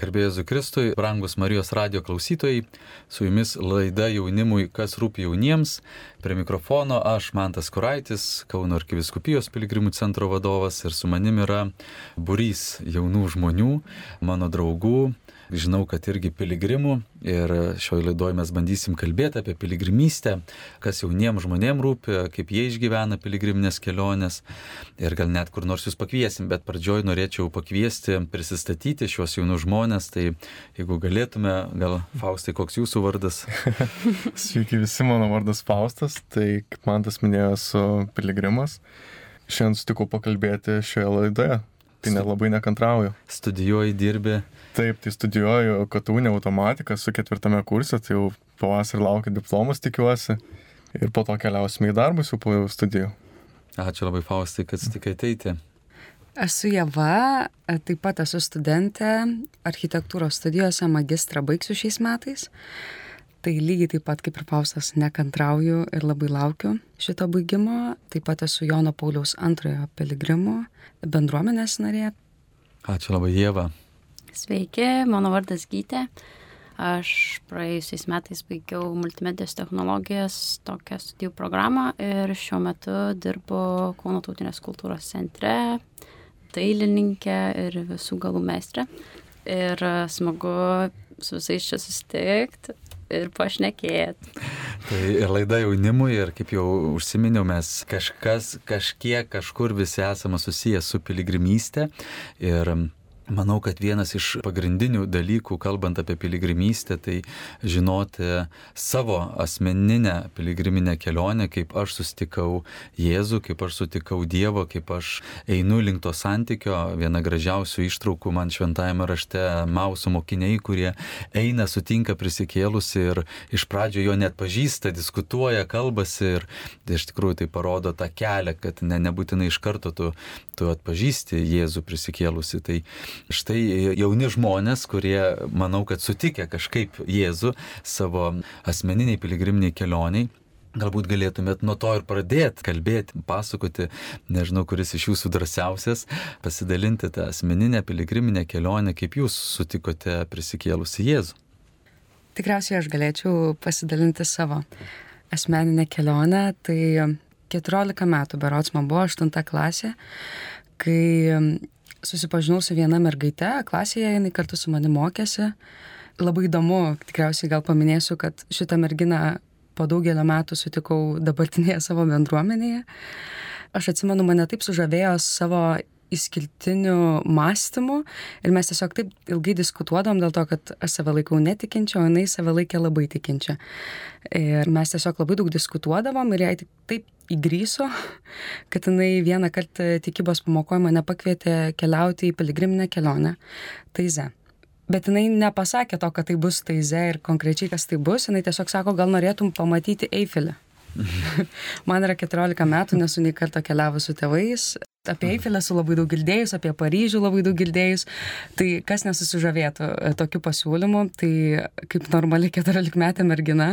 Garbėjai Zukristui, brangus Marijos radio klausytojai, su jumis laida jaunimui, kas rūpi jauniems. Prie mikrofono aš, Mantas Kuraitis, Kauno arkiviskupijos piligrimų centro vadovas ir su manim yra burys jaunų žmonių, mano draugų, žinau, kad irgi piligrimų ir šioje laidoje mes bandysim kalbėti apie piligrimystę, kas jauniems žmonėms rūpi, kaip jie išgyvena piligriminės keliones ir gal net kur nors jūs pakviesim, bet pradžioj norėčiau pakviesti, prisistatyti šios jaunus žmonės, tai jeigu galėtume, gal Faustai, koks jūsų vardas? Sveiki visi, mano vardas Faustas, tai kaip man tas minėjo, esu piligrimas. Šiandien sutikau pakalbėti šioje laidoje, tai nelabai nekantrauju. Studijuoji, dirbi. Taip, tai studijuoju KTU automatiką su ketvirtame kurse, tai jau pavasarį laukia diplomas tikiuosi ir po to keliausime į darbus jau po studijų. Ačiū labai Faustai, kad sutikai ateiti. Esu Jeva, taip pat esu studentė architektūros studijose, magistrą baigsiu šiais metais. Tai lygiai taip pat kaip ir Faustas nekantrauju ir labai laukiu šito baigimo. Taip pat esu Jono Pauliaus antrojo piligrimų bendruomenės narė. Ačiū labai Jeva. Sveiki, mano vardas Gytė. Aš praėjusiais metais baigiau multimedijos technologijas tokią studijų programą ir šiuo metu dirbu Kauno tautinės kultūros centre, dailininkė ir visų galų meistrė. Ir smagu su visais čia susitikti ir pašnekėti. Tai ir laida jaunimui, ir kaip jau užsiminiau, mes kažkas, kažkiek, kažkur visi esame susijęs su piligrimystė. Ir Manau, kad vienas iš pagrindinių dalykų, kalbant apie piligrimystę, tai žinoti savo asmeninę piligriminę kelionę, kaip aš susitikau Jėzų, kaip aš sutikau Dievo, kaip aš einu link to santykio. Viena gražiausių ištraukų man šventajame rašte Mausų mokiniai, kurie eina, sutinka prisikėlusi ir iš pradžio jo net pažįsta, diskutuoja, kalbasi ir tai iš tikrųjų tai parodo tą kelią, kad ne, nebūtinai iš karto tu, tu atpažįsti Jėzų prisikėlusi. Tai štai jauni žmonės, kurie, manau, kad sutikė kažkaip Jėzų savo asmeniniai piligriminiai kelioniai, Galbūt galėtumėt nuo to ir pradėti kalbėti, pasakoti, nežinau, kuris iš jūsų drąsiausias, pasidalinti tą asmeninę piligriminę kelionę, kaip jūs sutikote prisikėlusi Jėzų. Tikriausiai aš galėčiau pasidalinti savo asmeninę kelionę. Tai 14 metų berots man buvo 8 klasė, kai susipažinau su viena mergaite, klasėje jinai kartu su manimi mokėsi. Labai įdomu, tikriausiai gal paminėsiu, kad šitą merginą po daugelio metų sutikau dabartinėje savo bendruomenėje. Aš atsimenu, mane taip sužavėjo savo išskirtiniu mąstymu ir mes tiesiog taip ilgai diskutuodom dėl to, kad aš save laikau netikinčia, o jinai save laikė labai tikinčia. Ir mes tiesiog labai daug diskutuodavom ir jai taip įgryso, kad jinai vieną kartą tikybos pamokoje mane pakvietė keliauti į piligriminę kelionę Taize. Bet jinai nepasakė to, kad tai bus Taize ir konkrečiai kas tai bus, jinai tiesiog sako, gal norėtum pamatyti Eifelį. Man yra 14 metų, nesu nei kartą keliavus su tėvais. Apie Eifelę esu labai daug girdėjus, apie Paryžių labai daug girdėjus. Tai kas nesusižavėtų e, tokiu pasiūlymu, tai kaip normali 14 metė mergina,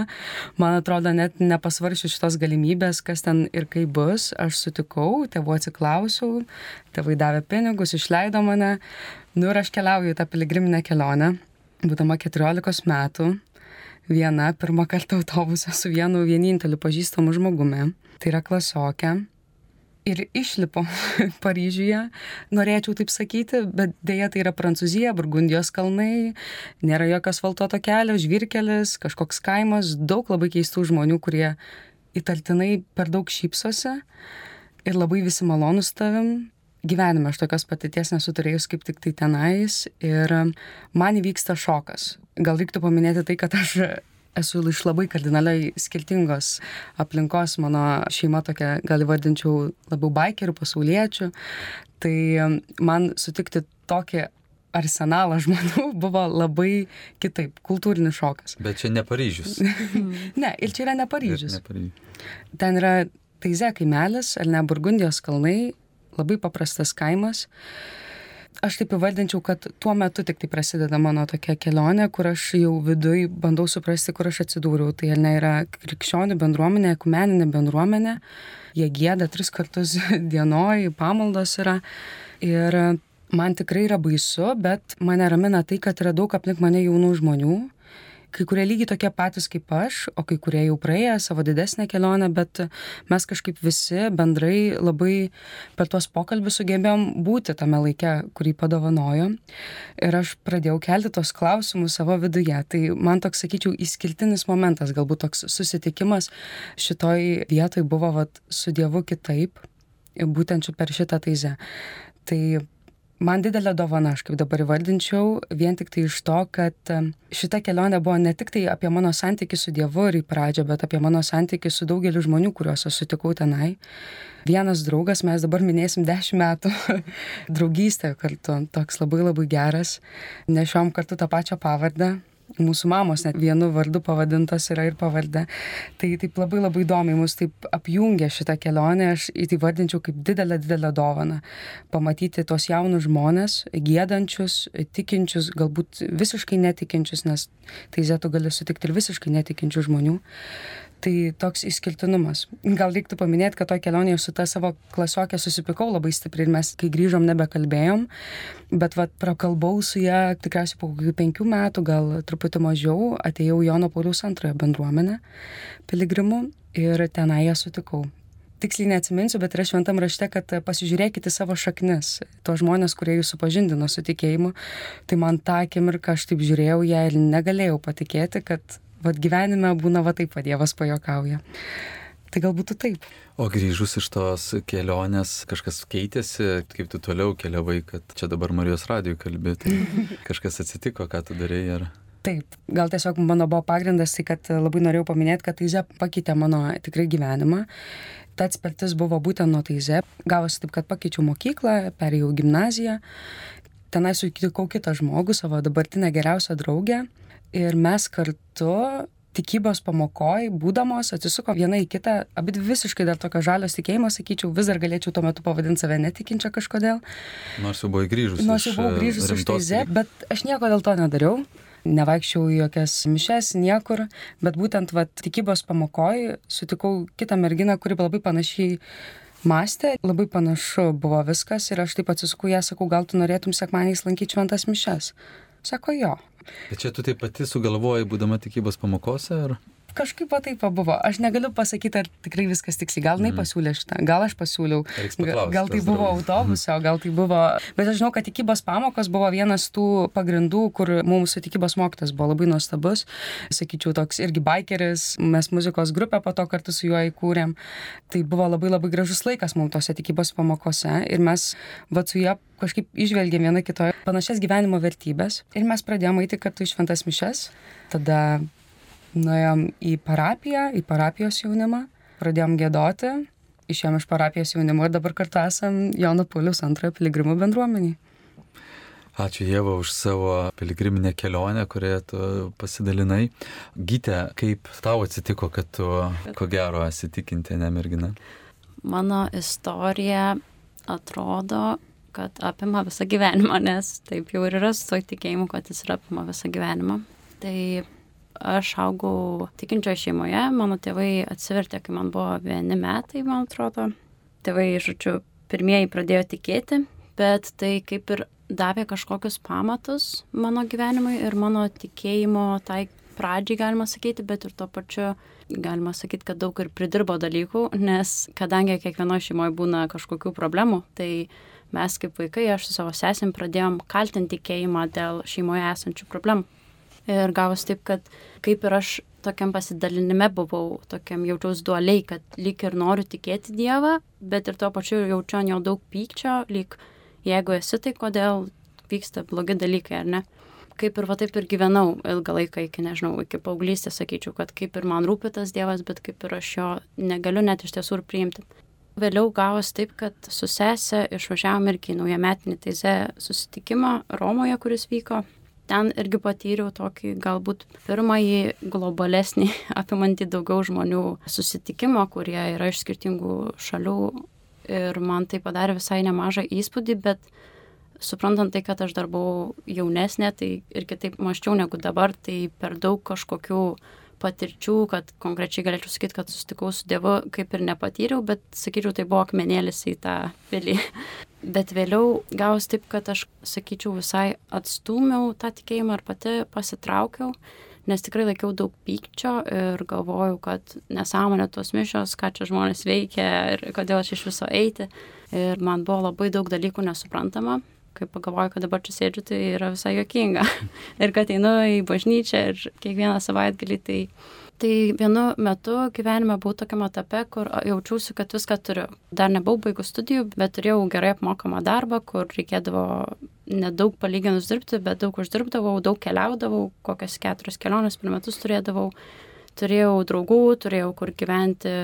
man atrodo, net nepasvaršiu šitos galimybės, kas ten ir kaip bus. Aš sutikau, tėvų atsiklausiau, tėvai davė pinigus, išleido mane. Nu ir aš keliauju tą piligriminę kelionę, būdama 14 metų viena pirmą kartą autobuse su vienu vieninteliu pažįstamu žmogumi. Tai yra klasiokė. Ir išlipo Paryžiuje, norėčiau taip sakyti, bet dėja tai yra Prancūzija, Burgundijos kalnai, nėra jokio asfaltuoto kelio, žvirkelis, kažkoks kaimas, daug labai keistų žmonių, kurie įtartinai per daug šypsosi ir labai visi malonus tavim, gyvenime aš tokios patirties nesu turėjus kaip tik tai tenais ir man įvyksta šokas. Gal reiktų paminėti tai, kad aš esu iš labai kardinaliai skirtingos aplinkos, mano šeima tokia, gal įvardinčiau, labiau baikerių, pasauliečių. Tai man sutikti tokį arsenalą žmonių buvo labai kitaip, kultūrinis šokas. Bet čia ne Paryžius. ne, ir čia yra ne Paryžius. Ne Paryžius. Ten yra Taize kaimelis, ar ne Burgundijos kalnai, labai paprastas kaimas. Aš taip įvardinčiau, kad tuo metu tik tai prasideda mano tokia kelionė, kur aš jau viduj bandau suprasti, kur aš atsidūriau. Tai ne yra krikščionių bendruomenė, ekumeninė bendruomenė, jie gėda tris kartus dienoj, pamaldos yra. Ir man tikrai yra baisu, bet mane ramina tai, kad yra daug aplink mane jaunų žmonių, kai kurie lygiai tokie patys kaip aš, o kai kurie jau praėję savo didesnę kelionę, bet mes kažkaip visi bendrai labai per tuos pokalbius sugebėjom būti tame laike, kurį padovanojo. Ir aš pradėjau kelti tos klausimus savo viduje. Tai man toks, sakyčiau, įskirtinis momentas, galbūt toks susitikimas šitoj vietoj buvo vat, su Dievu kitaip, būtent per šitą taizę. Tai man didelė dovana, aš kaip dabar įvardinčiau, vien tik tai iš to, kad šita kelionė buvo ne tik tai apie mano santykių su Dievu ir į pradžią, bet apie mano santykių su daugeliu žmonių, kuriuos aš sutikau tenai. Vienas draugas, mes dabar minėsim dešimt metų draugystę kartu, toks labai labai geras, nešiom kartu tą pačią pavardę, mūsų mamos net vienu vardu pavadintos yra ir pavardė. Tai taip labai labai įdomiai mus taip apjungia šitą kelionę, aš tai vardinčiau kaip didelę, didelę dovaną. Pamatyti tos jaunus žmonės, gėdančius, tikinčius, galbūt visiškai netikinčius, nes tai zetu gali sutikti ir visiškai netikinčių žmonių. Tai toks išskirtinumas. Gal reiktų paminėti, kad to kelionėje su ta savo klasioke susipikau labai stipriai ir mes, kai grįžom, nebekalbėjom, bet vad prakalbau su ją tikriausiai po kokių penkių metų, gal truputį mažiau, atėjau Jono Pauliaus antrojo bendruomenę piligrimų ir tenai ją sutikau. Tiksliai neatsiminsiu, bet yra šventam rašte, kad pasižiūrėkite savo šaknis, tuos žmonės, kurie jūs supažindino su tikėjimu. Tai man tą akimirką aš taip žiūrėjau ją ir negalėjau patikėti, kad vad gyvenime būna va taip, va Dievas pajokauja. Tai galbūt taip. O grįžus iš tos kelionės kažkas keitėsi, kaip tu toliau keliavai, kad čia dabar Marijos radijų kalbėti. kažkas atsitiko, ką tu darėjai ar... Taip, gal tiesiog mano buvo pagrindas, tai kad labai norėjau paminėti, kad Taize pakeitė mano tikrai gyvenimą. Ta atspirtis buvo būtent nuo Taize. Gavosi taip, kad pakeičiau mokyklą, perėjau gimnaziją. Tenai sutikau kitą žmogų, savo dabartinę geriausią draugę ir mes kartu tikybos pamokoj, būdamos, atsisuko viena į kitą, abi visiškai dar tokio žalios tikėjimo, sakyčiau, vis dar galėčiau tuo metu pavadinti save netikinčią kažkodėl. Nors jau buvau grįžus. Nors jau buvau grįžus iš teize, bet aš nieko dėl to nedariau. Nevaikščiau į jokias mišes, niekur, bet būtent vat, tikybos pamokoj sutikau kitą merginą, kuri labai panašiai mąstė, labai panašu buvo viskas ir aš taip atsisukau ją, sakau, gal tu norėtum sekmaniais lankyti šventas mišes. Sako jo. Bet čia tu taip pati sugalvojai, būdama tikybos pamokose? Ar? Kažkaip va taip buvo. Aš negaliu pasakyti, ar tikrai viskas tiksliai. Gal jinai mm. pasiūlė šitą, gal aš pasiūliau. Paklaust, gal tai buvo autobuse, o gal tai buvo... Bet aš žinau, kad tikybos pamokos buvo vienas tų pagrindų, kur mūsų tikybos mokytas buvo labai nuostabus. Sakyčiau, toks irgi bikeris, mes muzikos grupę po to kartu su juo įkūrėm. Tai buvo labai labai gražus laikas mums tose tikybos pamokose ir mes va su juo kažkaip išvelgėm viena kitoje panašias gyvenimo vertybės ir mes pradėjome eiti kartu į šventas mišes. Tada nuėjom į parapiją, į parapijos jaunimą, pradėjom gėdoti, išėjom iš parapijos jaunimo ir dabar kartu esam Jono Paulius antrojo piligrimų bendruomeniai. Ačiū Jėva už savo piligriminę kelionę, kurioje tu pasidalinai. Gyte, kaip tau atsitiko, kad tu, ko gero, esi tikintinė mergina? Mano istorija atrodo, kad apima visą gyvenimą, nes taip jau ir yra su to tikėjimu, kad jis apima visą gyvenimą. Tai aš augau tikinčioje šeimoje, mano tėvai atsivertė, kai man buvo vieni metai, man atrodo. Tėvai, žodžiu, pirmieji pradėjo tikėti, bet tai kaip ir davė kažkokius pamatus mano gyvenimui ir mano tikėjimo tai pradžiai, galima sakyti, bet ir tuo pačiu galima sakyti, kad daug ir pridirbo dalykų, nes kadangi kiekvienoje šeimoje būna kažkokių problemų, tai mes kaip vaikai, aš su savo sesim pradėjom kaltinti tikėjimą dėl šeimoje esančių problemų. Ir gavosi taip, kad kaip ir aš tokiam pasidalinime buvau, tokiam jaučiaus dualiai, kad lyg ir noriu tikėti Dievą, bet ir tuo pačiu jaučiu jo daug pykčio, lyg jeigu esi, tai kodėl vyksta blogi dalykai, ar ne? Kaip ir va taip ir gyvenau ilgą laiką iki, nežinau, iki paauglystės, sakyčiau, kad kaip ir man rūpi tas Dievas, bet kaip ir aš jo negaliu net iš tiesų ir priimti. Vėliau gavos taip, kad su sesė išvažiavom irgi naujametinį teizę susitikimą Romoje, kuris vyko ten irgi patyriau tokį galbūt pirmąjį globalesnį, apimantį daugiau žmonių susitikimą, kurie yra iš skirtingų šalių. Ir man tai padarė visai nemažą įspūdį, bet suprantant tai, kad aš dar buvau jaunesnė, tai ir kitaip maščiau negu dabar, tai per daug kažkokių patirčių, kad konkrečiai galėčiau sakyti, kad susitikau su Dievu, kaip ir nepatyriau, bet sakyčiau, tai buvo akmenėlis į tą pilį. Bet vėliau gaus taip, kad aš, sakyčiau, visai atstumiau tą tikėjimą ir pati pasitraukiau, nes tikrai laikiau daug pykčio ir galvojau, kad nesąmonė tos mišios, ką čia žmonės veikia ir kodėl aš iš viso eiti. Ir man buvo labai daug dalykų nesuprantama. Kai pagalvoju, kad dabar čia sėdžiu, tai yra visai jokinga. ir kad einu į bažnyčią ir kiekvieną savaitgalį, tai Tai vienu metu gyvenime buvau tokiam etape, kur jaučiausi, kad viską turiu. Dar nebuvau baigus studijų, bet turėjau gerai apmokamą darbą, kur reikėdavo nedaug palyginus dirbti, bet daug uždirbdavau, daug keliaudavau, kokias keturias keliones per metus turėdavau. Turėjau draugų, turėjau kur gyventi,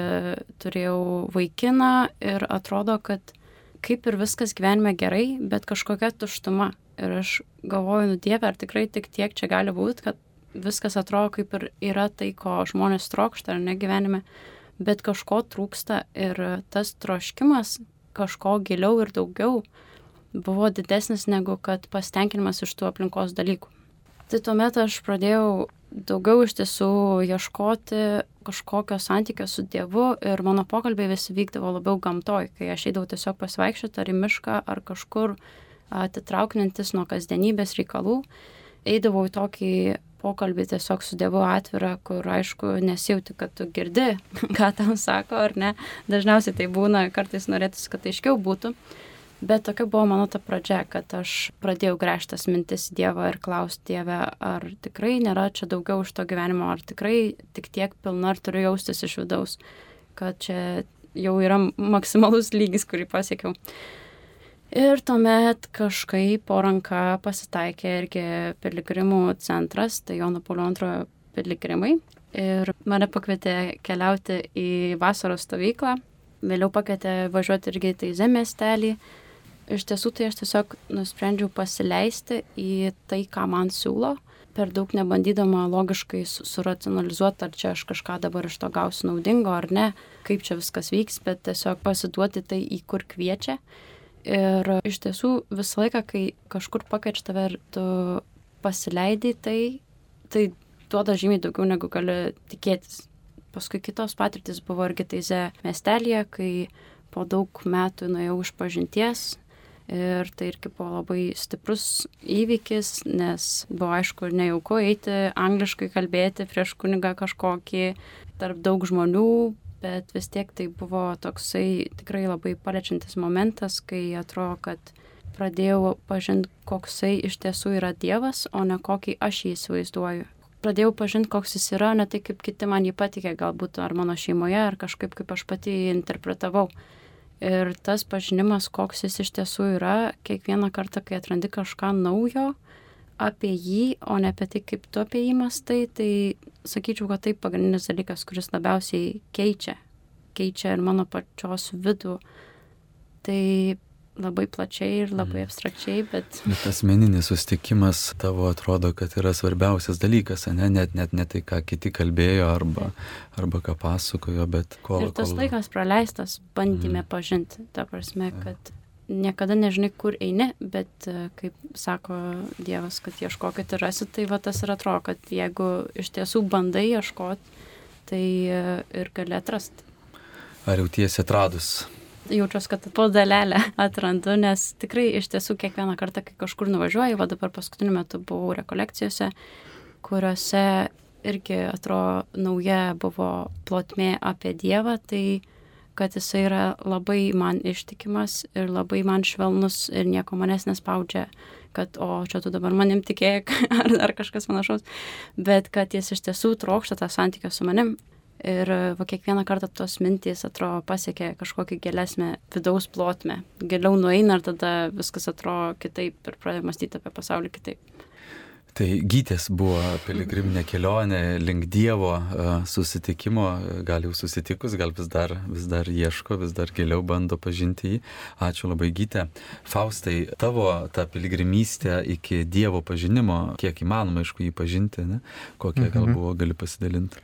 turėjau vaikiną ir atrodo, kad kaip ir viskas gyvenime gerai, bet kažkokia tuštuma. Ir aš galvoju, nu Dieve, ar tikrai tik tiek čia gali būti, kad viskas atrodo kaip ir yra tai, ko žmonės trokšta ar ne gyvenime, bet kažko trūksta ir tas troškimas kažko giliau ir daugiau buvo didesnis negu kad pasitenkinimas iš tų aplinkos dalykų. Tai tuomet aš pradėjau daugiau iš tiesų ieškoti kažkokio santykio su Dievu ir mano pokalbiai visi vykdavo labiau gamtoj, kai aš eidavau tiesiog pasivaikščioti ar į mišką ar kažkur atitrauknintis nuo kasdienybės reikalų, eidavau į tokį pokalbį tiesiog su Dievu atvirą, kur aišku nesijauti, kad tu girdi, ką tam sako ar ne. Dažniausiai tai būna, kartais norėtųsi, kad aiškiau būtų. Bet tokia buvo mano ta pradžia, kad aš pradėjau gręžtas mintis į Dievą ir klausti Dievę, ar tikrai nėra čia daugiau už to gyvenimo, ar tikrai tik tiek pilna, ar turiu jaustis iš vidaus, kad čia jau yra maksimalus lygis, kurį pasiekiau. Ir tuomet kažkaip po ranka pasitaikė irgi piligrimų centras, tai Jono Paulio antrojo piligrimai. Ir mane pakvietė keliauti į vasaros stovyklą. Vėliau pakvietė važiuoti irgi į Taizę miestelį. Iš tiesų tai aš tiesiog nusprendžiau pasileisti į tai, ką man siūlo, per daug nebandydama logiškai suracionalizuoti, ar čia aš kažką dabar iš to gausiu naudingo ar ne, kaip čia viskas vyks, bet tiesiog pasiduoti tai, į kur kviečia. Ir iš tiesų visą laiką, kai kažkur pakviečia tave ir tu pasileidai, tai, tai duoda žymiai daugiau negu gali tikėtis. Paskui kitos patirtis buvo irgi teize miestelėje, kai po daug metų nuėjau iš pažinties ir tai irgi buvo labai stiprus įvykis, nes buvo aišku nejauku eiti angliškai kalbėti prieš kunigą kažkokį tarp daug žmonių, bet vis tiek tai buvo toksai tikrai labai paliečiantis momentas, kai atrodo, kad pradėjau pažinti, koksai iš tiesų yra Dievas, o ne kokį aš jį įsivaizduoju. Pradėjau pažinti, koks jis yra, ne tai kaip kiti man jį patikė, galbūt ar mano šeimoje, ar kažkaip kaip aš pati jį interpretavau. Ir tas pažinimas, koks jis iš tiesų yra, kiekvieną kartą, kai atrandi kažką naujo, apie jį, o ne apie tai, kaip tu apie jį mastai, tai sakyčiau, kad tai pagrindinis dalykas, kuris labiausiai keičia, keičia ir mano pačios vidų. Tai labai plačiai ir labai mhm. abstrakčiai, bet... Bet asmeninis susitikimas tavo atrodo, kad yra svarbiausias dalykas, ne? Net, net ne tai, ką kiti kalbėjo arba, arba ką pasakojo, bet ko. Ir tas kol... laikas praleistas bandymė mm. pažinti, ta prasme, kad niekada nežinai, kur eini, bet e, kaip sako Dievas, kad ieškokit ir rasit, tai va tas ir atrodo, kad jeigu iš tiesų bandai ieškoti, tai e, ir gali atrasti. Ar jau tiesi atradus? Jaučiuosi, kad po dalelę atrandu, nes tikrai iš tiesų kiekvieną kartą, kai kažkur nuvažiuoju, va dabar paskutiniu metu buvau rekolekcijose, kuriuose irgi atrodo nauja buvo plotmė apie Dievą, tai kad jisai yra labai man ištikimas ir labai man švelnus ir nieko manęs nespaudžia, kad o čia tu dabar manim tikėk ar, ar kažkas panašaus, bet kad jis iš tiesų trokšta tą santykį su manim. Ir va kiekvieną kartą tos mintys atrodo pasiekia kažkokį gilesnę vidaus plotmę. Giliau nueina ir tada viskas atrodo kitaip ir pradeda mąstyti apie pasaulį kitaip. Tai gytės buvo piligriminė kelionė link Dievo susitikimo, gal jau susitikus, gal vis dar, vis dar ieško, vis dar giliau bando pažinti jį. Ačiū labai gytė. Faustai, tavo ta piligrimystė iki Dievo pažinimo, kiek įmanoma, aišku, jį pažinti, ne? kokia gal mhm. buvo, gali pasidalinti.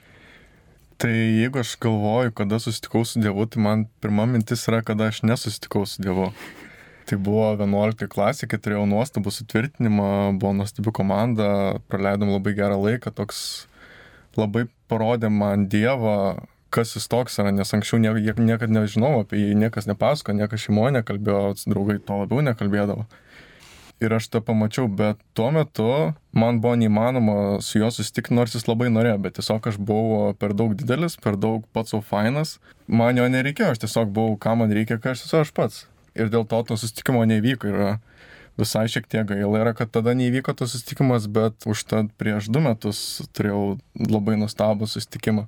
Tai jeigu aš galvoju, kada susitikau su Dievu, tai man pirma mintis yra, kada aš nesusitikau su Dievu. Tai buvo 11 klasė, kai turėjau nuostabų sutvirtinimą, buvo nuostabi komanda, praleidom labai gerą laiką, toks labai parodė man Dievą, kas jis toks yra, nes anksčiau nie, niekada nežinau apie jį, niekas nepasako, niekas šeimoje nekalbėjo, draugai to labiau nekalbėdavo. Ir aš tą pamačiau, bet tuo metu man buvo neįmanoma su juo susitikti, nors jis labai norėjo, bet tiesiog aš buvau per daug didelis, per daug pats savo fainas, man jo nereikėjo, aš tiesiog buvau, ką man reikia, ką aš esu aš pats. Ir dėl to to susitikimo nevyko. Ir visai šiek tiek gaila yra, kad tada neįvyko tas susitikimas, bet užtat prieš du metus turėjau labai nustabų susitikimą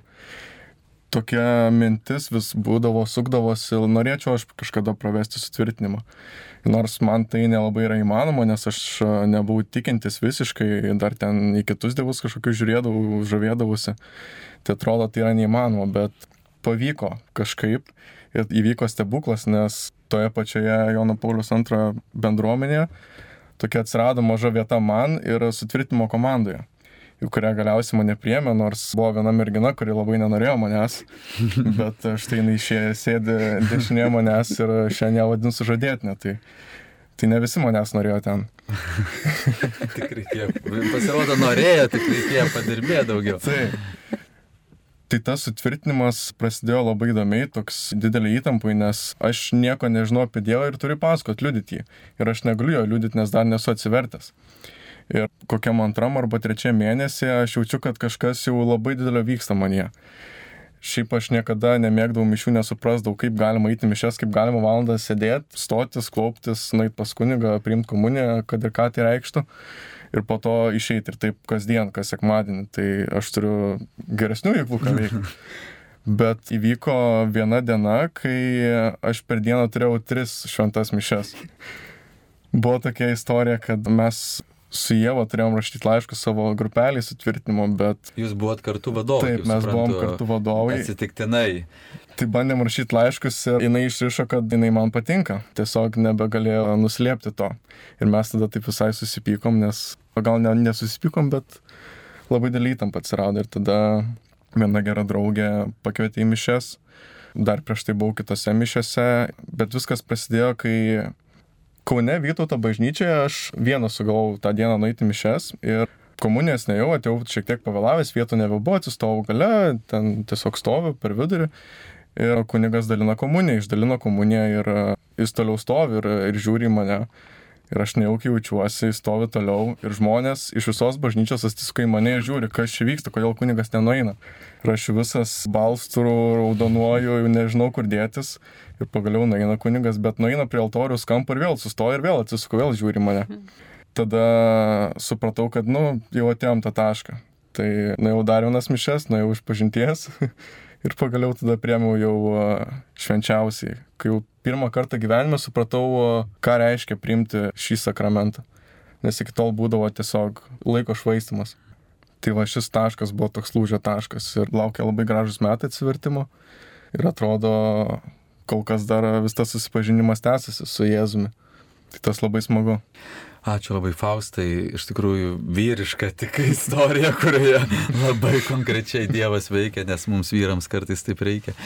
tokia mintis vis būdavo, sukdavosi, norėčiau aš kažkada pravesti sutvirtinimą. Nors man tai nelabai yra įmanoma, nes aš nebuvau tikintis visiškai, dar ten į kitus dievus kažkokius žiūrėdavau, žavėdavusi. Tai atrodo, tai yra neįmanoma, bet pavyko kažkaip ir įvyko stebuklas, nes toje pačioje Jono Paulius II bendruomenėje tokia atsirado maža vieta man ir sutvirtinimo komandoje į kurią galiausiai mane priemė, nors buvo viena mergina, kuri labai nenorėjo manęs, bet štai jinai išėjo, sėdi dešinėje manęs ir šiandien vadinu sužadėtinę. Tai, tai ne visi manęs norėjo ten. tik reikėjo, pasirodo, norėjo, tik reikėjo padirbėti daugiau. Tai, tai tas sutvirtinimas prasidėjo labai įdomiai, toks didelį įtampui, nes aš nieko nežinau apie Dievą ir turiu pasakot, liudyti jį. Ir aš negaliu jo liudyti, nes dar nesu atsivertęs. Ir kokiam antram arba trečiam mėnesį aš jaučiu, kad kažkas jau labai didelio vyksta manie. Šiaip aš niekada nemėgdavau mišių, nesuprasdavau, kaip galima eiti mišes, kaip galima valandą sėdėti, stotis, klauptis, nait pas kunigą, priimti komuniją, kad ir ką tai reikštų. Ir po to išeiti ir taip kasdien, kas sekmadienį. Tai aš turiu geresnių veiklų, ką veikti. Bet įvyko viena diena, kai aš per dieną turėjau tris šventas mišes. Buvo tokia istorija, kad mes su Jėva turėjom rašyti laiškus savo grupelį sutvirtinimo, bet... Jūs buvot kartu vadovai. Taip, mes buvom kartu vadovai. Atsitiktinai. Tai bandėm rašyti laiškus ir jinai išrišo, kad jinai man patinka. Tiesiog nebegalėjo nuslėpti to. Ir mes tada taip visai susipykom, nes gal ne, nesusipykom, bet labai dėl įtampa atsirado. Ir tada viena gera draugė pakvietė į mišes. Dar prieš tai buvau kitose mišiose, bet viskas prasidėjo, kai Kaune Vytauto bažnyčioje aš vienas sugalvojau tą dieną nueiti mišes ir komunijas nejau, atėjau šiek tiek pavėlavęs, vietų nebebuvo, atsistovau gale, ten tiesiog stoviu per vidurį. Ir kunigas dalina komuniją, išdalino komuniją ir jis toliau stovi ir, ir žiūri mane. Ir aš nejaukiai jaučiuosi, stovi toliau ir žmonės iš visos bažnyčios atsisuka į mane ir žiūri, kas čia vyksta, kodėl kunigas nenueina. Ir aš visas balsturu, raudonuoju, nežinau kur dėtis. Ir pagaliau nueina kunigas, bet nueina prie altoriaus kampo ir vėl sustoja ir vėl atsisuka, vėl žiūri mane. Tada supratau, kad, nu, jau atėjom tą tašką. Tai nuėjau dar vienas mišes, nuėjau iš pažinties ir pagaliau tada priemiau jau švenčiausiai, kai jau pirmą kartą gyvenime supratau, ką reiškia priimti šį sakramentą. Nes iki tol būdavo tiesiog laiko švaistimas. Tai va šis taškas buvo toks lūžio taškas ir laukia labai gražus metai atsivertimo. Ir atrodo, kol kas dar vis tas susipažinimas tęsiasi su Jėzumi. Tai tas labai smagu. Ačiū labai Faustai, iš tikrųjų vyriška tik istorija, kurioje labai konkrečiai Dievas veikia, nes mums vyrams kartais taip reikia.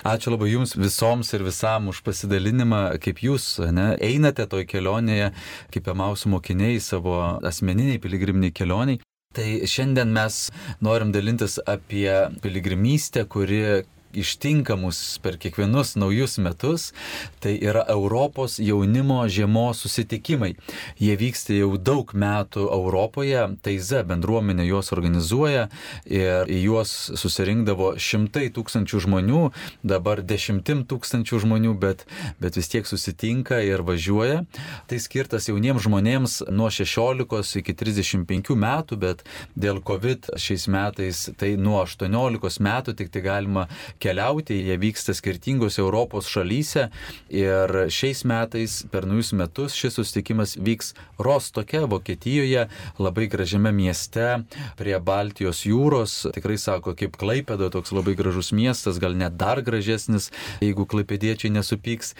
Ačiū labai Jums visoms ir visam už pasidalinimą, kaip Jūs ne, einate toj kelionėje, kaip emausų mokiniai savo asmeniniai piligriminiai kelioniai. Tai šiandien mes norim dalintis apie piligrimystę, kuri ištinka mus per kiekvienus naujus metus, tai yra Europos jaunimo žiemos susitikimai. Jie vyksta jau daug metų Europoje, Taiza bendruomenė juos organizuoja ir į juos susirinkdavo šimtai tūkstančių žmonių, dabar dešimtim tūkstančių žmonių, bet, bet vis tiek susitinka ir važiuoja. Tai skirtas jauniems žmonėms nuo 16 iki 35 metų, bet dėl COVID šiais metais tai nuo 18 metų tik tai galima keliauti, jie vyksta skirtingose Europos šalyse ir šiais metais per naujus metus šis susitikimas vyks Rostoke, Vokietijoje, labai gražiame mieste prie Baltijos jūros. Tikrai sako, kaip Klaipėda, toks labai gražus miestas, gal net dar gražesnis, jeigu klaipėdiečiai nesupyks.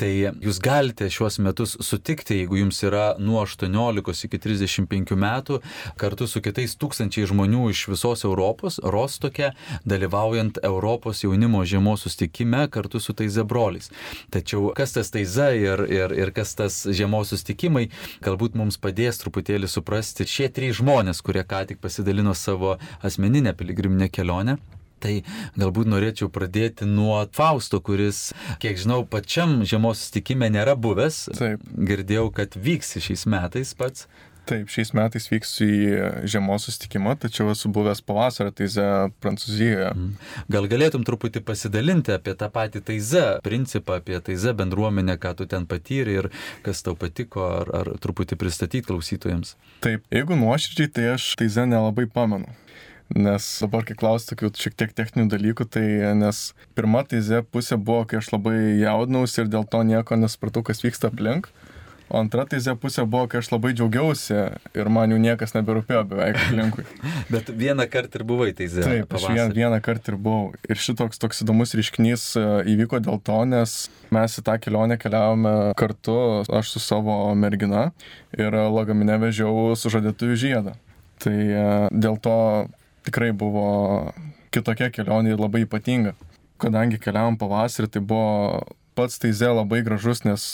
Tai jūs galite šiuos metus sutikti, jeigu jums yra nuo 18 iki 35 metų, kartu su kitais tūkstančiai žmonių iš visos Europos, Rostoke, dalyvaujant Europos jaunimo žiemos sustikime kartu su tais zebroliais. Tačiau kas tas taiza ir, ir, ir kas tas žiemos sustikimai, galbūt mums padės truputėlį suprasti šie trys žmonės, kurie ką tik pasidalino savo asmeninę piligriminę kelionę. Tai galbūt norėčiau pradėti nuo Fausto, kuris, kiek žinau, pačiam žiemos sustikime nėra buvęs. Taip. Girdėjau, kad vyks šiais metais pats. Taip, šiais metais vyksiu į žiemos sustikimą, tačiau esu buvęs pavasario taize Prancūzijoje. Gal galėtum truputį pasidalinti apie tą patį taize principą, apie taize bendruomenę, ką tu ten patyrė ir kas tau patiko, ar, ar truputį pristatyti klausytojams? Taip, jeigu nuoširdžiai, tai aš taize nelabai pamenu. Nes dabar, kai klausiu tokių šiek tiek techninių dalykų, tai nes pirma taize pusė buvo, kai aš labai jaudinausi ir dėl to nieko nesupratau, kas vyksta aplink. O antra taizė pusė buvo, kai aš labai džiaugiausi ir man jau niekas neberūpėjo beveik aplinkui. Bet vieną kartą ir buvai taizė. Taip, aš vien, vieną kartą ir buvau. Ir šitoks toks įdomus reiškinys e, įvyko dėl to, nes mes į tą kelionę keliavome kartu, aš su savo mergina ir lagaminę vežiau sužadėtųjų žiedą. Tai e, dėl to tikrai buvo kitokia kelionė ir labai ypatinga. Kadangi keliavom pavasarį, tai buvo pats taize labai gražus, nes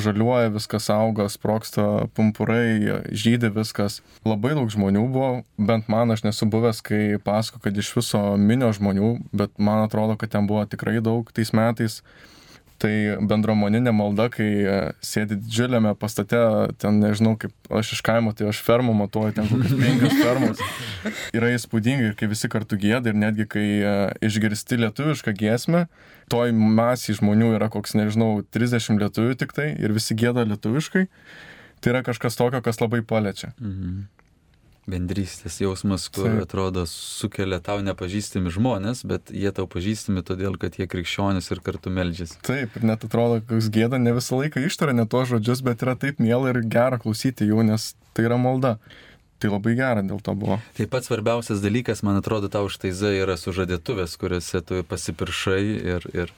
žaliuoja viskas auga, sproksta pumpurai, žydė viskas. Labai daug žmonių buvo, bent man aš nesu buvęs, kai pasako, kad iš viso minio žmonių, bet man atrodo, kad ten buvo tikrai daug tais metais. Tai bendruomoninė malda, kai sėdi didžiuliame pastate, ten nežinau, kaip aš iš kaimo, tai aš fermą matuoju, ten kokios penkios fermos. Yra įspūdinga ir kai visi kartu gėda ir netgi kai išgirsti lietuvišką giesmę, toj masiai žmonių yra koks, nežinau, 30 lietuvių tik tai ir visi gėda lietuviškai, tai yra kažkas tokio, kas labai paliečia. Mhm. Bendrystės jausmas, kur Taip. atrodo sukelia tau nepažįstami žmonės, bet jie tau pažįstami todėl, kad jie krikščionis ir kartu melžiasi. Taip, ir net atrodo, koks gėda ne visą laiką ištaria ne tuos žodžius, bet yra taip miela ir gera klausyti jų, nes tai yra malda. Tai labai gera dėl to buvo. Taip pat svarbiausias dalykas, man atrodo, tau štai zai yra sužadėtuvės, kuriuose tu pasipiršai ir, ir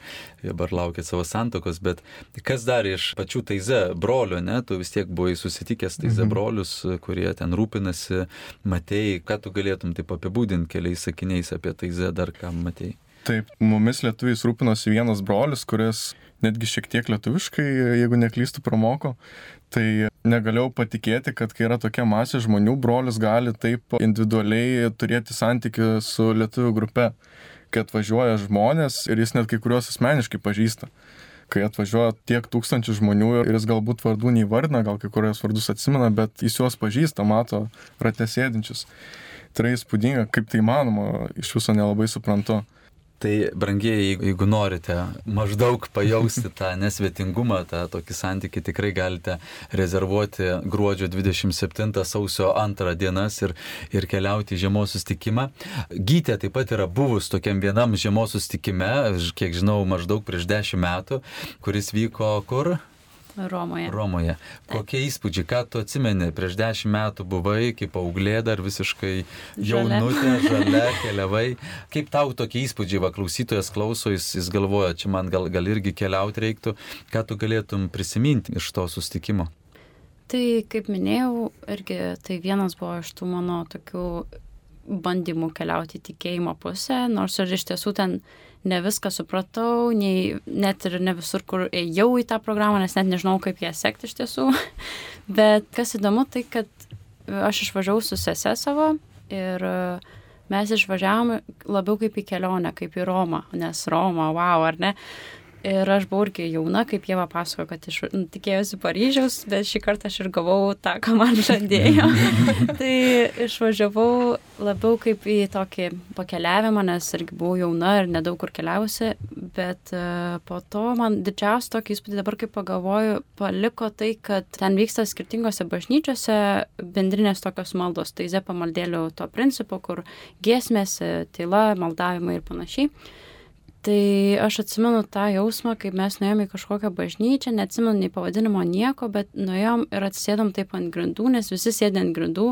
dabar laukia savo santokos, bet kas dar iš pačių taize brolio, ne, tu vis tiek buvai susitikęs taize mhm. brolius, kurie ten rūpinasi, matėjai, ką tu galėtum taip apibūdinti keliais sakiniais apie taize, dar ką matėjai. Taip, mumis lietuviais rūpinosi vienas brolis, kuris netgi šiek tiek lietuviškai, jeigu neklystu, pramoko. Tai negalėjau patikėti, kad kai yra tokia masė žmonių, brolis gali taip individualiai turėti santykių su lietuvių grupe, kai atvažiuoja žmonės ir jis net kai kuriuos asmeniškai pažįsta. Kai atvažiuoja tiek tūkstančių žmonių ir jis galbūt vardų neįvardina, gal kai kurios vardus atsimena, bet jis juos pažįsta, mato ratesėdinčius. Tai yra įspūdinga, kaip tai įmanoma, iš viso nelabai suprantu. Tai, brangieji, jeigu norite maždaug pajausti tą nesvetingumą, tą tokį santykį, tikrai galite rezervuoti gruodžio 27 sausio 2 dienas ir, ir keliauti į žiemos sustikimą. Gytė taip pat yra buvus tokiam vienam žiemos sustikime, kiek žinau, maždaug prieš 10 metų, kuris vyko kur? Romoje. Romoje. Kokie įspūdžiai, ką tu atsimeni, prieš dešimt metų buvai, kaip auglė dar visiškai jaunutė, žalia, keliavai. Kaip tau tokie įspūdžiai, va klausytojas klauso, jis, jis galvoja, čia man gal, gal irgi keliauti reiktų, ką tu galėtum prisiminti iš to sustikimo? Tai, kaip minėjau, irgi tai vienas buvo iš tų mano tokių bandymų keliauti tikėjimo pusę, nors ir iš tiesų ten ne viską supratau, nei, net ir ne visur, kur ėjau į tą programą, nes net nežinau, kaip ją sekti iš tiesų. Bet kas įdomu, tai kad aš išvažiavau su sese savo ir mes išvažiavome labiau kaip į kelionę, kaip į Romą, nes Roma, wow, ar ne? Ir aš buvau irgi jauna, kaip jie pasakojo, kad iš, nu, tikėjusi Paryžiaus, bet šį kartą aš ir gavau tą, ką man žadėjo. tai išvažiavau labiau kaip į tokį pakeliavimą, nes irgi buvau jauna ir nedaug kur keliausi, bet uh, po to man didžiausias tokį įspūdį dabar, kai pagalvoju, paliko tai, kad ten vyksta skirtingose bažnyčiose bendrinės tokios maldos, tai ze pamaldėlių to principo, kur giesmės, tyla, maldavimai ir panašiai. Tai aš atsimenu tą jausmą, kaip mes nuėjome į kažkokią bažnyčią, neatsimenu nei pavadinimo nieko, bet nuėjom ir atsėdom taip ant grindų, nes visi sėdė ant grindų,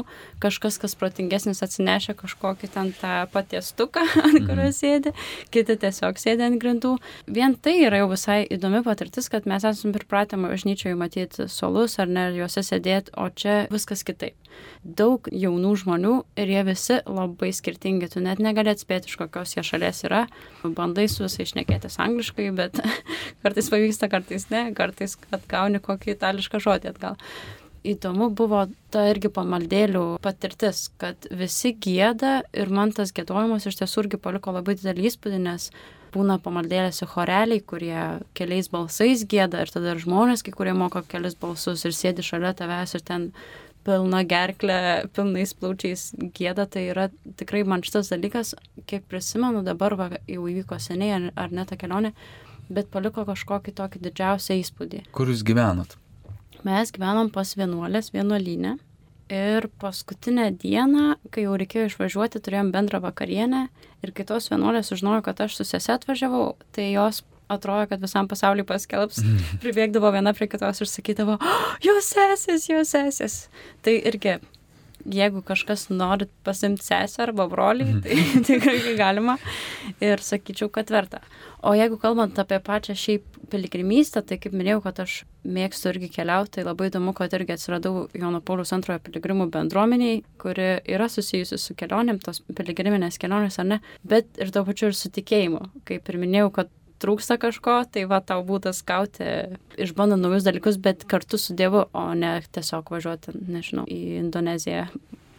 kažkas, kas protingesnis atsinešė kažkokį ten tą patiestuką, ant kurio mhm. sėdė, kiti tiesiog sėdė ant grindų. Vien tai yra jau visai įdomi patirtis, kad mes esame pripratę bažnyčioje matyti solus ar ne, juose sėdėti, o čia viskas kitaip. Daug jaunų žmonių ir jie visi labai skirtingi, tu net negali atspėti, iš kokios jie šalies yra, bandai su visai šnekėtis angliškai, bet kartais pavyksta, kartais ne, kartais atgauni kokį itališką žodį atgal. įdomu buvo ta irgi pamaldėlių patirtis, kad visi gėda ir man tas gėdojimas iš tiesų irgi paliko labai didelį įspūdį, nes būna pamaldėlėse choreliai, kurie keliais balsais gėda ir tada ir žmonės, kai kurie moka kelias balsus ir sėdi šalia tavęs ir ten pilna gerklė, pilnais plaučiais gėda, tai yra tikrai man šitas dalykas, kiek prisimenu, dabar va, jau įvyko seniai ar, ar ne ta kelionė, bet paliko kažkokį tokį didžiausią įspūdį. Kur jūs gyvenot? Mes gyvenom pas vienuolės vienuolinę ir paskutinę dieną, kai jau reikėjo išvažiuoti, turėjom bendrą vakarienę ir kai tos vienuolės sužinojo, kad aš su sese atvažiavau, tai jos atrodo, kad visam pasauliu paskelbs, pribėgdavo viena prie kitos ir sakydavo, oh, jūs sesės, jūs sesės. Tai irgi, jeigu kažkas nori pasimti sesę arba brolį, tai tikrai galima ir sakyčiau, kad verta. O jeigu kalbant apie pačią šiaip piligrimystę, tai kaip minėjau, kad aš mėgstu irgi keliauti, tai labai įdomu, kad irgi atsiradau Jono Paulius antrojo piligrimų bendruomeniai, kuri yra susijusi su kelionėm, tos piligriminės kelionės ar ne, bet ir tuo pačiu ir su tikėjimu. Kaip ir minėjau, kad trūksta kažko, tai va tau būdas gauti, išbandant naujus dalykus, bet kartu su Dievu, o ne tiesiog važiuoti, nežinau, į Indoneziją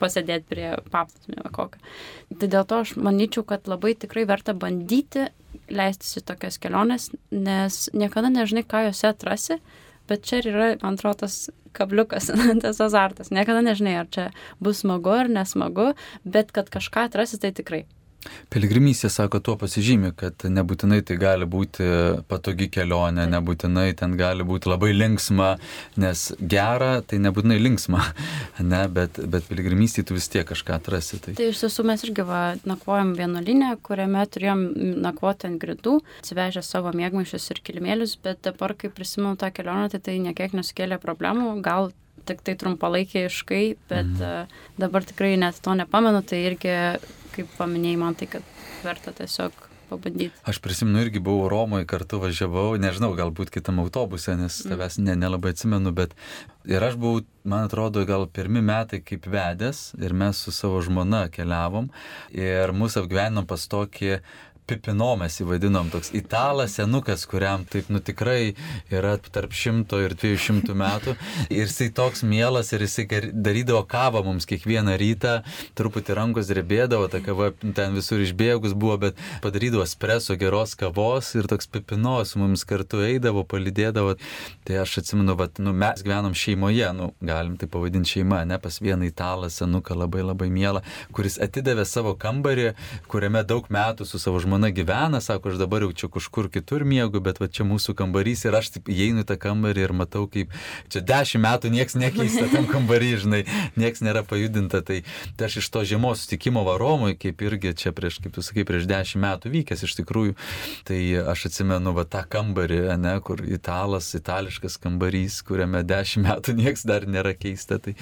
pasėdėti prie paplūdimio kokio. Tai dėl to aš manyčiau, kad labai tikrai verta bandyti leistis į tokias keliones, nes niekada nežinai, ką juose atrasi, bet čia ir yra, man atrodo, tas kabliukas, tas azartas. Niekada nežinai, ar čia bus smagu ar nesmagu, bet kad kažką atrasi, tai tikrai. Piligrimystė, sako, tuo pasižymi, kad nebūtinai tai gali būti patogi kelionė, nebūtinai ten gali būti labai linksma, nes gera tai nebūtinai linksma, ne, bet, bet piligrimystė tu vis tiek kažką atrasi. Tai, tai iš tiesų mes irgi va, nakvojom vienuolinę, kuriame turėjom nakvoti ant gridų, atsivežę savo mėgmaišius ir kilimėlius, bet dabar, kai prisimenu tą kelionę, tai tai niekiek nesukėlė problemų, gal tik tai trumpalaikiai, bet mhm. dabar tikrai net to nepamenu, tai irgi kaip paminėjai man tai, kad verta tiesiog pabandyti. Aš prisimenu, irgi buvau Romoje, kartu važiavau, nežinau, galbūt kitam autobuse, nes mm. tavęs ne, nelabai atsimenu, bet ir aš buvau, man atrodo, gal pirmi metai kaip vedęs ir mes su savo žmona keliavom ir mūsų apgyvenom pas tokį Pipino mes jį vadinom, toks italas senukas, kuriam taip nu tikrai yra tarp šimto ir dviejų šimtų metų. Ir jisai toks mielas ir jisai darydavo kavą mums kiekvieną rytą, truputį rankos drebėdavo, ta kava ten visur išbėgus buvo, bet padarydavo espreso geros kavos ir toks Pipino su mums kartu eidavo, palidėdavo. Tai aš atsimenu, vat, nu, mes gyvenom šeimoje, nu, galim tai pavadinti šeima, ne pas vieną italą senuką labai labai mielą, kuris atidavė savo kambarį, kuriame daug metų su savo žmona žmona gyvena, sako, aš dabar jau čia kažkur kitur miegu, bet va čia mūsų kambarys ir aš taip įeinu į tą kambarį ir matau, kaip čia dešimt metų niekas nekeista tam kambarį, žinai, niekas nėra pajudinta. Tai, tai aš iš to žiemos sutikimo varomui, kaip irgi čia prieš, kaip tu sakai, prieš dešimt metų vykęs iš tikrųjų, tai aš atsimenu va tą kambarį, ne, kur italas, itališkas kambarys, kuriame dešimt metų niekas dar nėra keista. Tai,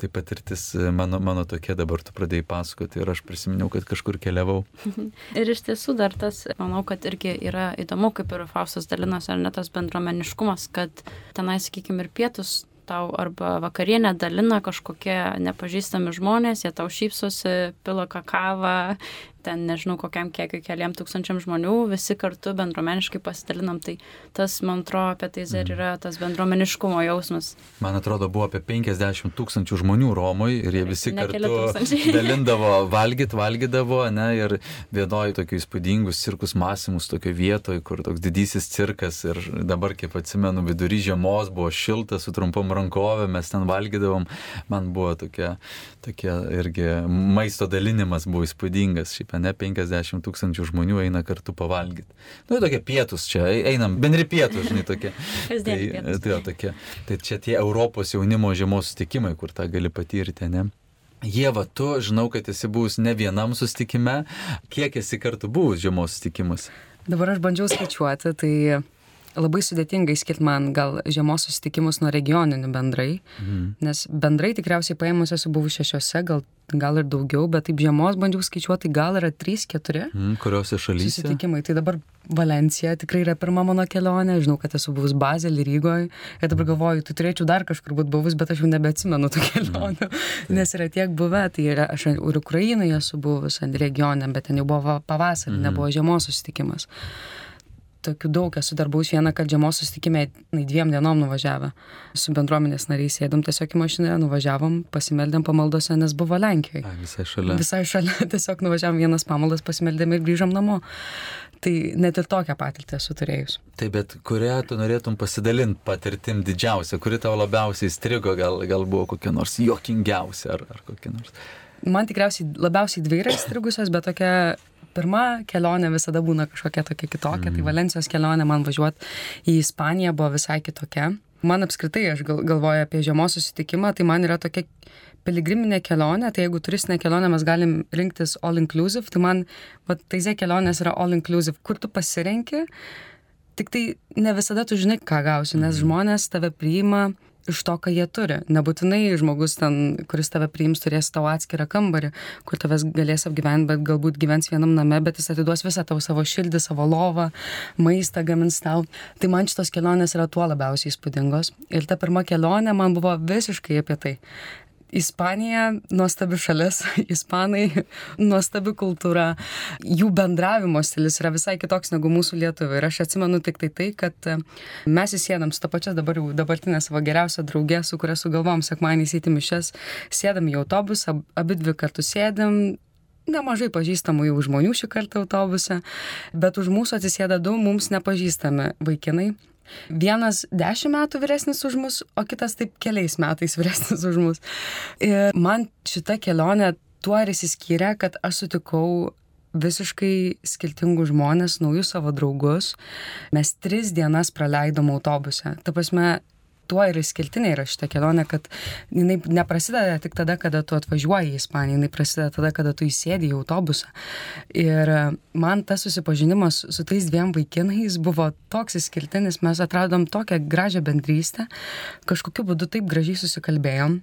tai patirtis mano, mano tokia dabar tu pradėjai pasakoti ir aš prisiminiau, kad kažkur keliavau. Ir iš tiesų dar tas, manau, kad irgi yra įdomu, kaip ir Faustas dalinas, ar ne tas bendruomeniškumas, kad tenai, sakykime, ir pietus tau arba vakarienę dalina kažkokie nepažįstami žmonės, jie tau šypsosi, pila kakavą, ten nežinau kokiam kiekiu keliam tūkstančiam žmonių, visi kartu bendruomeniškai pasidalinam, tai tas, man atrodo, apie tai ir yra tas bendruomeniškumo jausmas. Man atrodo, buvo apie 50 tūkstančių žmonių Romoje ir jie visi kartu dalindavo, valgyt, valgydavo, ne, ir vienoje tokių įspūdingus cirkus masimus tokio vietoje, kur toks didysis cirkas ir dabar, kaip atsimenu, vidury žiemos buvo šilta su trumpom rankovėm, mes ten valgydavom, man buvo tokia, tokia irgi maisto dalinimas buvo įspūdingas. Šiaip ne 50 tūkstančių žmonių eina kartu pavalgyti. Nu, tokie pietus čia, einam, bendri pietus, žinai, tokie. tai, tai, tokie. Tai čia tie Europos jaunimo žiemos sutikimai, kur tą gali patirti, ne? Jėva, tu žinau, kad esi buvus ne vienam sustikime. Kiek esi kartų buvus žiemos sustikimus? Dabar aš bandžiau skaičiuoti, tai labai sudėtinga išskirti man gal žiemos susitikimus nuo regioninių bendrai, mhm. nes bendrai tikriausiai paėmus esu buvus šešiose, gal, gal ir daugiau, bet taip žiemos bandžiau skaičiuoti, gal yra trys, keturi. Mhm, kuriuose šalyse? Susitikimai. Tai dabar Valencija tikrai yra pirma mano kelionė, žinau, kad esu buvus Bazelį Rygoje ir dabar galvoju, tai turėčiau dar kažkur būti buvus, bet aš jau nebeatsimenu tų kelionių, mhm. nes yra tiek buvę, tai yra, aš ir Ukrainoje esu buvus ant regione, bet ten jau buvo pavasarį, mhm. nebuvo žiemos susitikimas. Tokių daug esu darbaus vieną, kad žiemos susitikime dviem dienom nuvažiavę. Su bendruomenės nariais sėdom tiesiog į mašiną, nuvažiavom, pasimeldėm pamaldose, nes buvo Lenkijoje. A, visai šalia. Visai šalia, tiesiog nuvažiavom vienas pamaldas, pasimeldėm ir grįžom namo. Tai net ir tokią patirtį esu turėjus. Taip, bet kurią tu norėtum pasidalinti patirtim didžiausia, kuri tau labiausiai strigo, gal, gal buvo kokia nors juokingiausia ar, ar kokia nors. Man tikriausiai labiausiai dvi yra įstrigusios, bet tokia pirma kelionė visada būna kažkokia tokia kitokia. Mm. Tai Valencijos kelionė man važiuoti į Ispaniją buvo visai kitokia. Man apskritai, aš gal, galvoju apie žiemos susitikimą, tai man yra tokia piligriminė kelionė, tai jeigu turistinė kelionė mes galim rinktis all inclusive, tai man, va, taizė kelionės yra all inclusive, kur tu pasirenki, tik tai ne visada tu žinai, ką gausi, nes žmonės tave priima iš to, ką jie turi. Nebūtinai žmogus ten, kuris tave priims, turės tavo atskirą kambarį, kur tavęs galės apgyventi, bet galbūt gyvens vienam name, bet jis atiduos visą tavo savo širdį, savo lovą, maistą gamins tau. Tai man šitos kelionės yra tuo labiausiai įspūdingos. Ir ta pirma kelionė man buvo visiškai apie tai. Ispanija nuostabi šalis, ispanai nuostabi kultūra, jų bendravimo stilius yra visai kitoks negu mūsų lietuvių. Ir aš atsimenu tik tai tai, kad mes įsėdam su to pačia dabar jau dabartinė savo geriausia draugė, su kuria sugalvom sekmanį įsėti mišes, sėdam į autobusą, abi dvi kartu sėdam, nemažai pažįstamų jau žmonių šį kartą autobuse, bet už mūsų atsisėda du mums nepažįstami vaikinai, Vienas dešimt metų vyresnis už mus, o kitas taip keliais metais vyresnis už mus. Ir man šita kelionė tuo ir įsiskyrė, kad aš sutikau visiškai skirtingus žmonės, naujus savo draugus. Mes tris dienas praleidom autobuse. Ta prasme, tuo ir išskirtinė yra šita kelionė, kad jinai neprasideda tik tada, kada tu atvažiuoji į Ispaniją, jinai prasideda tada, kada tu įsėdi į autobusą. Ir man tas susipažinimas su tais dviem vaikinais buvo toks išskirtinis, mes atradom tokią gražią bendrystę, kažkokiu būdu taip gražiai susikalbėjom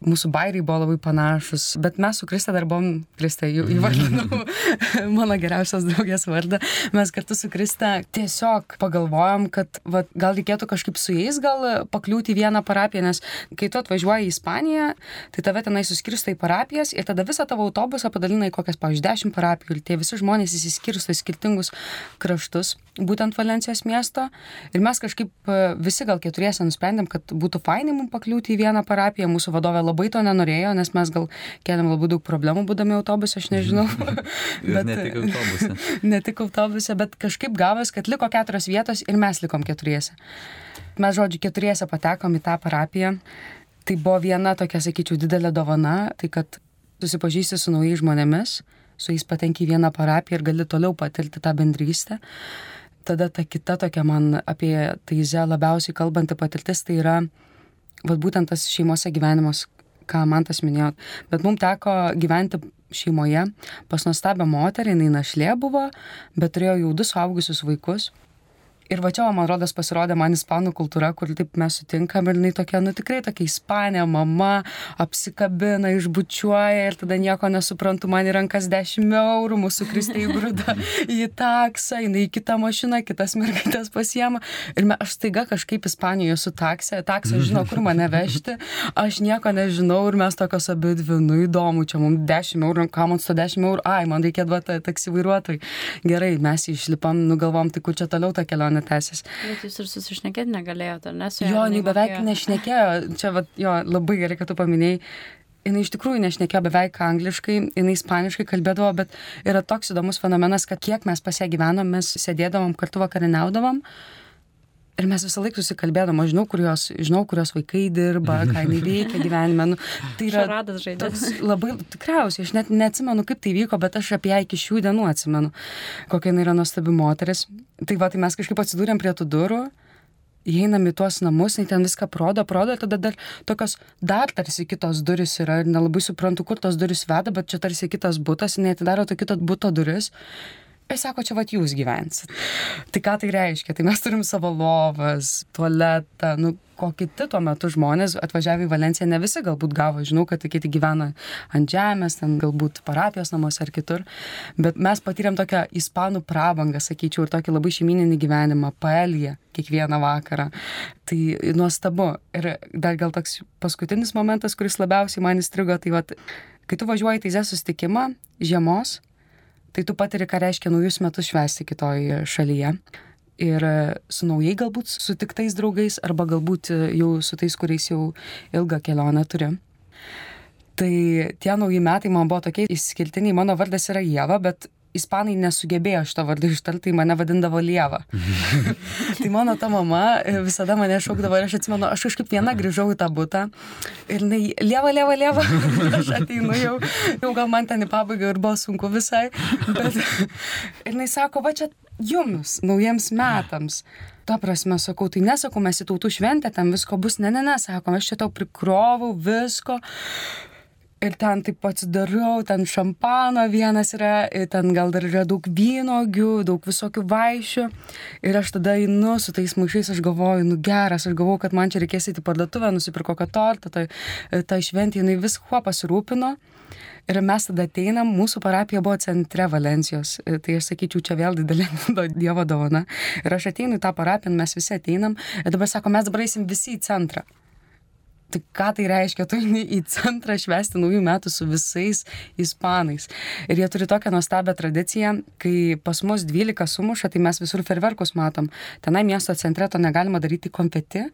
mūsų bairiai buvo labai panašus, bet mes su Krista dar buvom, Krista įvardinau mano geriausios draugės vardą, mes kartu su Krista tiesiog pagalvojom, kad va, gal reikėtų kažkaip su jais gal pakliūti į vieną parapiją, nes kai tu atvažiuoji į Ispaniją, tai tave tenai suskirsto į parapijas ir tada visą tavo autobusą padalina į kokias, pavyzdžiui, dešimt parapijų ir tie visi žmonės įsiskirsto į skirtingus kraštus, būtent Valencijos miesto. Ir mes kažkaip visi gal keturiese nusprendėm, kad būtų fainai mums pakliūti į vieną parapiją, mūsų vadovė labai to nenorėjo, nes mes gal keliam labai daug problemų būdami autobuse, aš nežinau. bet, ne tik autobuse. ne tik autobuse, bet kažkaip gavos, kad liko keturios vietos ir mes likom keturiese. Mes, žodžiu, keturiese patekom į tą parapiją. Tai buvo viena tokia, sakyčiau, didelė dovana, tai kad susipažįsti su naujais žmonėmis, su jais patenki į vieną parapiją ir gali toliau patirti tą bendrystę. Tada ta kita tokia man apie taizę labiausiai kalbanti patirtis, tai yra vat būtent tas šeimose gyvenimas, ką man tas minėjo. Bet mums teko gyventi šeimoje pas nuostabią moterį, jinai našlė buvo, bet turėjo jau du suaugusius vaikus. Ir va čia, man rodos, pasirodė man ispanų kultūra, kur taip mes sutinkam ir jinai tokia, nu tikrai tokia ispanė, mama, apsikabina, išbučiuoja ir tada nieko nesuprantu, man į rankas 10 eurų, mūsų kristė įgrūda į taksą, jinai į kitą mašiną, kitas mergaitės pasiema. Ir me, aš staiga kažkaip Ispanijoje su taksė, taksė žino, kur mane vežti, aš nieko nežinau ir mes tokios abi dvi, nu įdomu, čia mums 10 eurų, ką man su 10 eurų, ai, man reikia duoti taksi vairuotojui. Gerai, mes išlipam, nugalvom, tai kur čia toliau ta kelionė kelionė tęsis. Bet jūs ir susišnekėti negalėjote, ar ne? Jo, jinai beveik mokėjo. nešnekėjo, čia va, jo, labai gerai, kad tu paminėjai. Jinai iš tikrųjų nešnekėjo beveik angliškai, jinai ispaniškai kalbėdavo, bet yra toks įdomus fenomenas, kad kiek mes pas ją gyvenom, mes sėdėdavom kartu vakarieniaudavom. Ir mes visą laiką susikalbėdom, aš žinau, kur jos, žinau, kur jos vaikai dirba, ką jinai veikia gyvenime. Nu, tai yra toks labai, tikriausiai, aš net neatsimenu, kaip tai vyko, bet aš apie ją iki šių dienų atsimenu, kokia jinai yra nuostabi moteris. Tai va, tai mes kažkaip atsidūrėm prie tų durų. Įeinam į tuos namus, tai ten viską prodo, prodo, tada dar tokios, dar tarsi kitos duris yra ir nelabai suprantu, kur tos duris veda, bet čia tarsi kitas būtas, jinai atidaro to kito būto duris Ir sako, čia vat jūs gyvensit. Tai ką tai reiškia? Tai mes turim savo lovas, tualetą, nu, ko kiti tuo metu žmonės atvažiavę į Valenciją ne visi galbūt gavo, žinau, kad kiti gyvena ant žemės, ten galbūt parapijos namuose ar kitur, bet mes patyrėm tokią ispanų prabangą, sakyčiau, ir tokį labai šeimininį gyvenimą, paeliją kiekvieną vakarą. Tai nuostabu. Ir dar gal toks paskutinis momentas, kuris labiausiai man įstrigo, tai vad, kai tu važiuoji į teisę susitikimą žiemos, tai tu patiri, ką reiškia naujus metus švęsti kitoje šalyje. ir su naujai galbūt sutiktais draugais, arba galbūt jau su tais, kuriais jau ilgą kelionę turi. Tai tie nauji metai man buvo tokie išskirtiniai, mano vardas yra Jėva, bet ispanai nesugebėjo šito vardo ištarti, tai mane vadindavo Lieva. tai mano ta mama visada mane šaukdavo ir aš atsimenu, aš kažkaip viena grįžau į tą būtą ir jinai Lieva, Lieva, Lieva. aš ateinu jau, jau gal man ten į pabaigą ir buvo sunku visai. Bet ir jinai sako, va čia jums, naujiems metams. Ta prasme, sakau, tai nesakau, mes į tautų šventę, ten visko bus, ne, ne, ne, sako, aš čia tau prikrovau visko, ir ten taip atsidarau, ten šampano vienas yra, ten gal dar yra daug vynogių, daug visokių vaišių. Ir aš tada einu su tais maišais, aš galvoju, nu geras, aš galvoju, kad man čia reikės įti parduotuvę, nusipirko kokią tortą, tai ta šventė, jinai viskuo pasirūpino. Ir mes tada ateinam, mūsų parapija buvo centre Valencijos, tai aš sakyčiau, čia vėl didelė Dievo dovana. Ir aš ateinu į tą parapiją, mes visi ateinam, ir dabar sako, mes dabar eisim visi į centrą. Tai ką tai reiškia, tu eini į centrą švesti naujų metų su visais ispanais. Ir jie turi tokią nuostabią tradiciją, kai pas mus 12 sumuša, tai mes visur ferverkus matom. Tenai miesto centre to negalima daryti konfeti.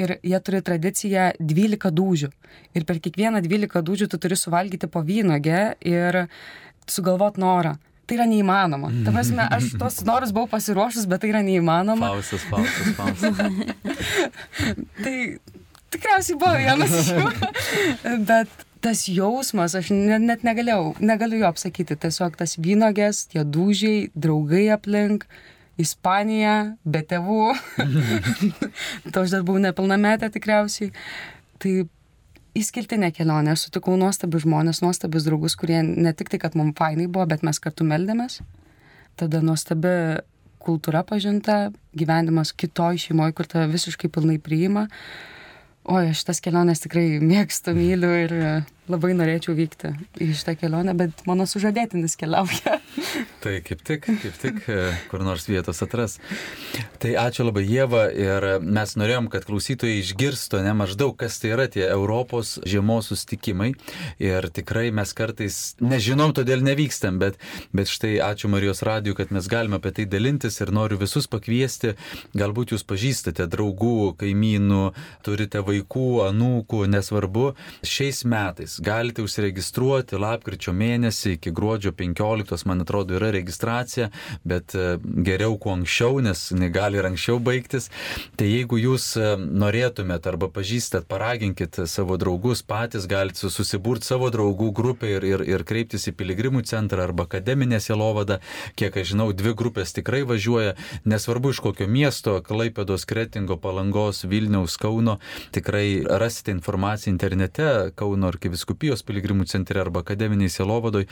Ir jie turi tradiciją 12 dūžių. Ir per kiekvieną 12 dūžių tu turi suvalgyti po vynogę ir sugalvot norą tai yra neįmanoma. Ta prasme, aš tos norus buvau pasiruošus, bet tai yra neįmanoma. Pausas, pausas, pausas. tai tikriausiai buvo vienas iš jų. Bet tas jausmas, aš net, negalėjau, negaliu jo apsakyti. Tiesiog tas vynogės, tie dūžiai, draugai aplink. Ispanija, be tėvų. to aš dar buvau nepilnametė tikriausiai. Tai įskirtinė kelionė. Aš sutikau nuostabius žmonės, nuostabius draugus, kurie ne tik tai, kad mums fainai buvo, bet mes kartu meldėmės. Tada nuostabi kultūra pažinta, gyvenimas kitoj šeimoje, kur tave visiškai pilnai priima. Oi, aš tas keliones tikrai mėgstu, myliu ir labai norėčiau vykti į šitą kelionę, bet mano sužadėtinis keliauja. tai kaip tik, kaip tik, kur nors vietos atras. Tai ačiū labai Jėva ir mes norėjom, kad klausytojai išgirstų ne maždaug, kas tai yra tie Europos žiemos sustikimai. Ir tikrai mes kartais nežinom, todėl nevykstam, bet, bet štai ačiū Marijos radijui, kad mes galime apie tai dalintis ir noriu visus pakviesti. Galbūt jūs pažįstate draugų, kaimynų, turite vaikų, anūkų, nesvarbu. Šiais metais galite užsiregistruoti lapkričio mėnesį iki gruodžio 15, man atrodo, yra registracija, bet e, geriau kuo anksčiau, nes negali ir anksčiau baigtis. Tai jeigu jūs e, norėtumėt arba pažįstat, paraginkit savo draugus patys, galite susiburti savo draugų grupę ir, ir, ir kreiptis į piligrimų centrą arba akademinę sielovadą. Kiek aš žinau, dvi grupės tikrai važiuoja, nesvarbu iš kokio miesto, Klaipėdos, Kretingo, Palangos, Vilniaus, Kauno, tikrai rasite informaciją internete, Kauno arkiviskų viskupijos piligrimų centre arba akademiniai sielovadoj.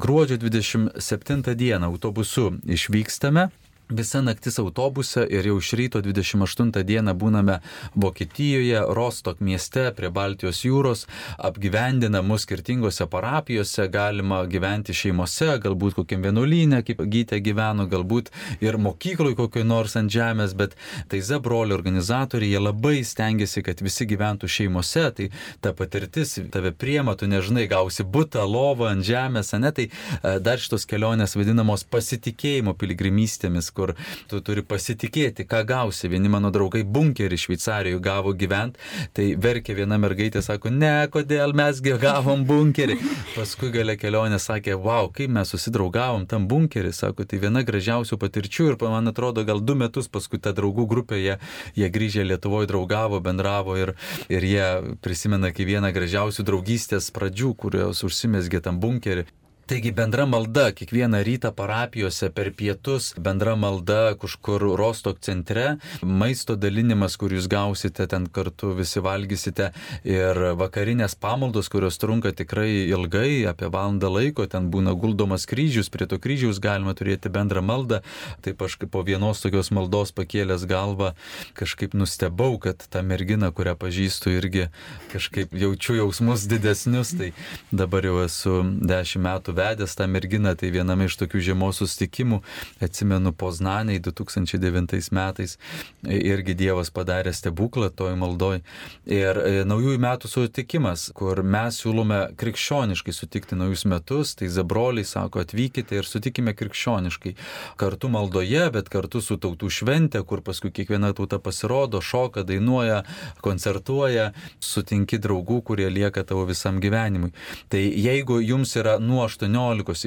Gruodžio 27 dieną autobusu išvykstame visa naktis autobuse ir jau iš ryto 28 dieną būname Vokietijoje, Rostok mieste prie Baltijos jūros, apgyvendina mus skirtingose parapijose, galima gyventi šeimose, galbūt kokiam vienuolynė, kaip gytė gyveno, galbūt ir mokykloje kokioj nors ant žemės, bet tai Zebrolio organizatoriai, jie labai stengiasi, kad visi gyventų šeimose, tai ta patirtis tave priema, tu nežinai, gausi būtą, lovą ant žemės, ne, tai e, dar šitos kelionės vadinamos pasitikėjimo piligrimystėmis, kur kur tu turi pasitikėti, ką gausi. Vieni mano draugai bunkerį Šveicarijoje gavo gyventi, tai verkė viena mergaitė, sako, ne, kodėl mesgi gavom bunkerį. Paskui gale kelionė sakė, wow, kaip mes susidraugavom tam bunkerį, sako, tai viena gražiausių patirčių ir man atrodo, gal du metus paskui ta draugų grupė, jie, jie grįžę Lietuvoje draugavo, bendravo ir, ir jie prisimena kaip vieną gražiausių draugystės pradžių, kurios užsimesgė tam bunkerį. Taigi bendra malda kiekvieną rytą parapijose per pietus, bendra malda kažkur Rostok centre, maisto dalinimas, kur jūs gausite, ten kartu visi valgysite ir vakarinės pamaldos, kurios trunka tikrai ilgai, apie valandą laiko, ten būna guldomas kryžius, prie to kryžiaus galima turėti bendrą maldą. Taip aš po vienos tokios maldos pakėlęs galvą kažkaip nustebau, kad ta mergina, kurią pažįstu, irgi kažkaip jaučiu jausmus didesnius, tai dabar jau esu dešimt metų nuvedęs tą merginą, tai viename iš tokių žiemos sustikimų, atsimenu Poznaniai 2009 metais, irgi Dievas padarė stebuklą toj maldoj. Ir naujųjų metų sutikimas, kur mes siūlome krikščioniškai sutikti naujus metus, tai zabroliai sako, atvykite ir sutikime krikščioniškai. Kartu maldoje, bet kartu su tautų šventė, kur paskui kiekviena tauta pasirodo, šoka, dainuoja, koncertuoja, sutinki draugų, kurie lieka tavo visam gyvenimui. Tai jeigu jums yra nuo 18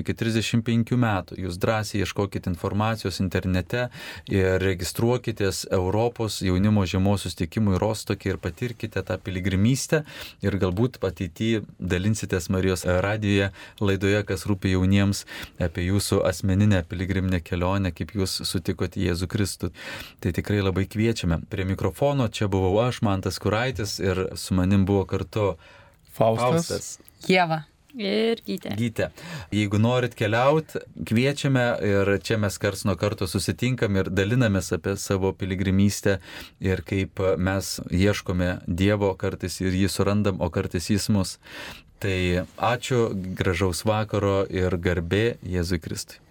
iki 35 metų, jūs drąsiai ieškokite informacijos internete ir registruokitės Europos jaunimo žiemos sustikimui Rostokį ir patirkite tą piligrimystę ir galbūt ateityje dalinsitės Marijos radijoje laidoje, kas rūpi jauniems apie jūsų asmeninę piligriminę kelionę, kaip jūs sutikote Jėzų Kristų. Tai tikrai labai kviečiame. Prie mikrofono čia buvau aš, Mantas Kuraitis ir su manim buvo kartu Faustas. Faustas. Jėva. Ir gytė. Gytė. Jeigu norit keliauti, kviečiame ir čia mes kars nuo karto susitinkam ir dalinamės apie savo piligrimystę ir kaip mes ieškome Dievo kartais ir jį surandam, o kartais jis mus. Tai ačiū, gražaus vakaro ir garbė Jėzui Kristui.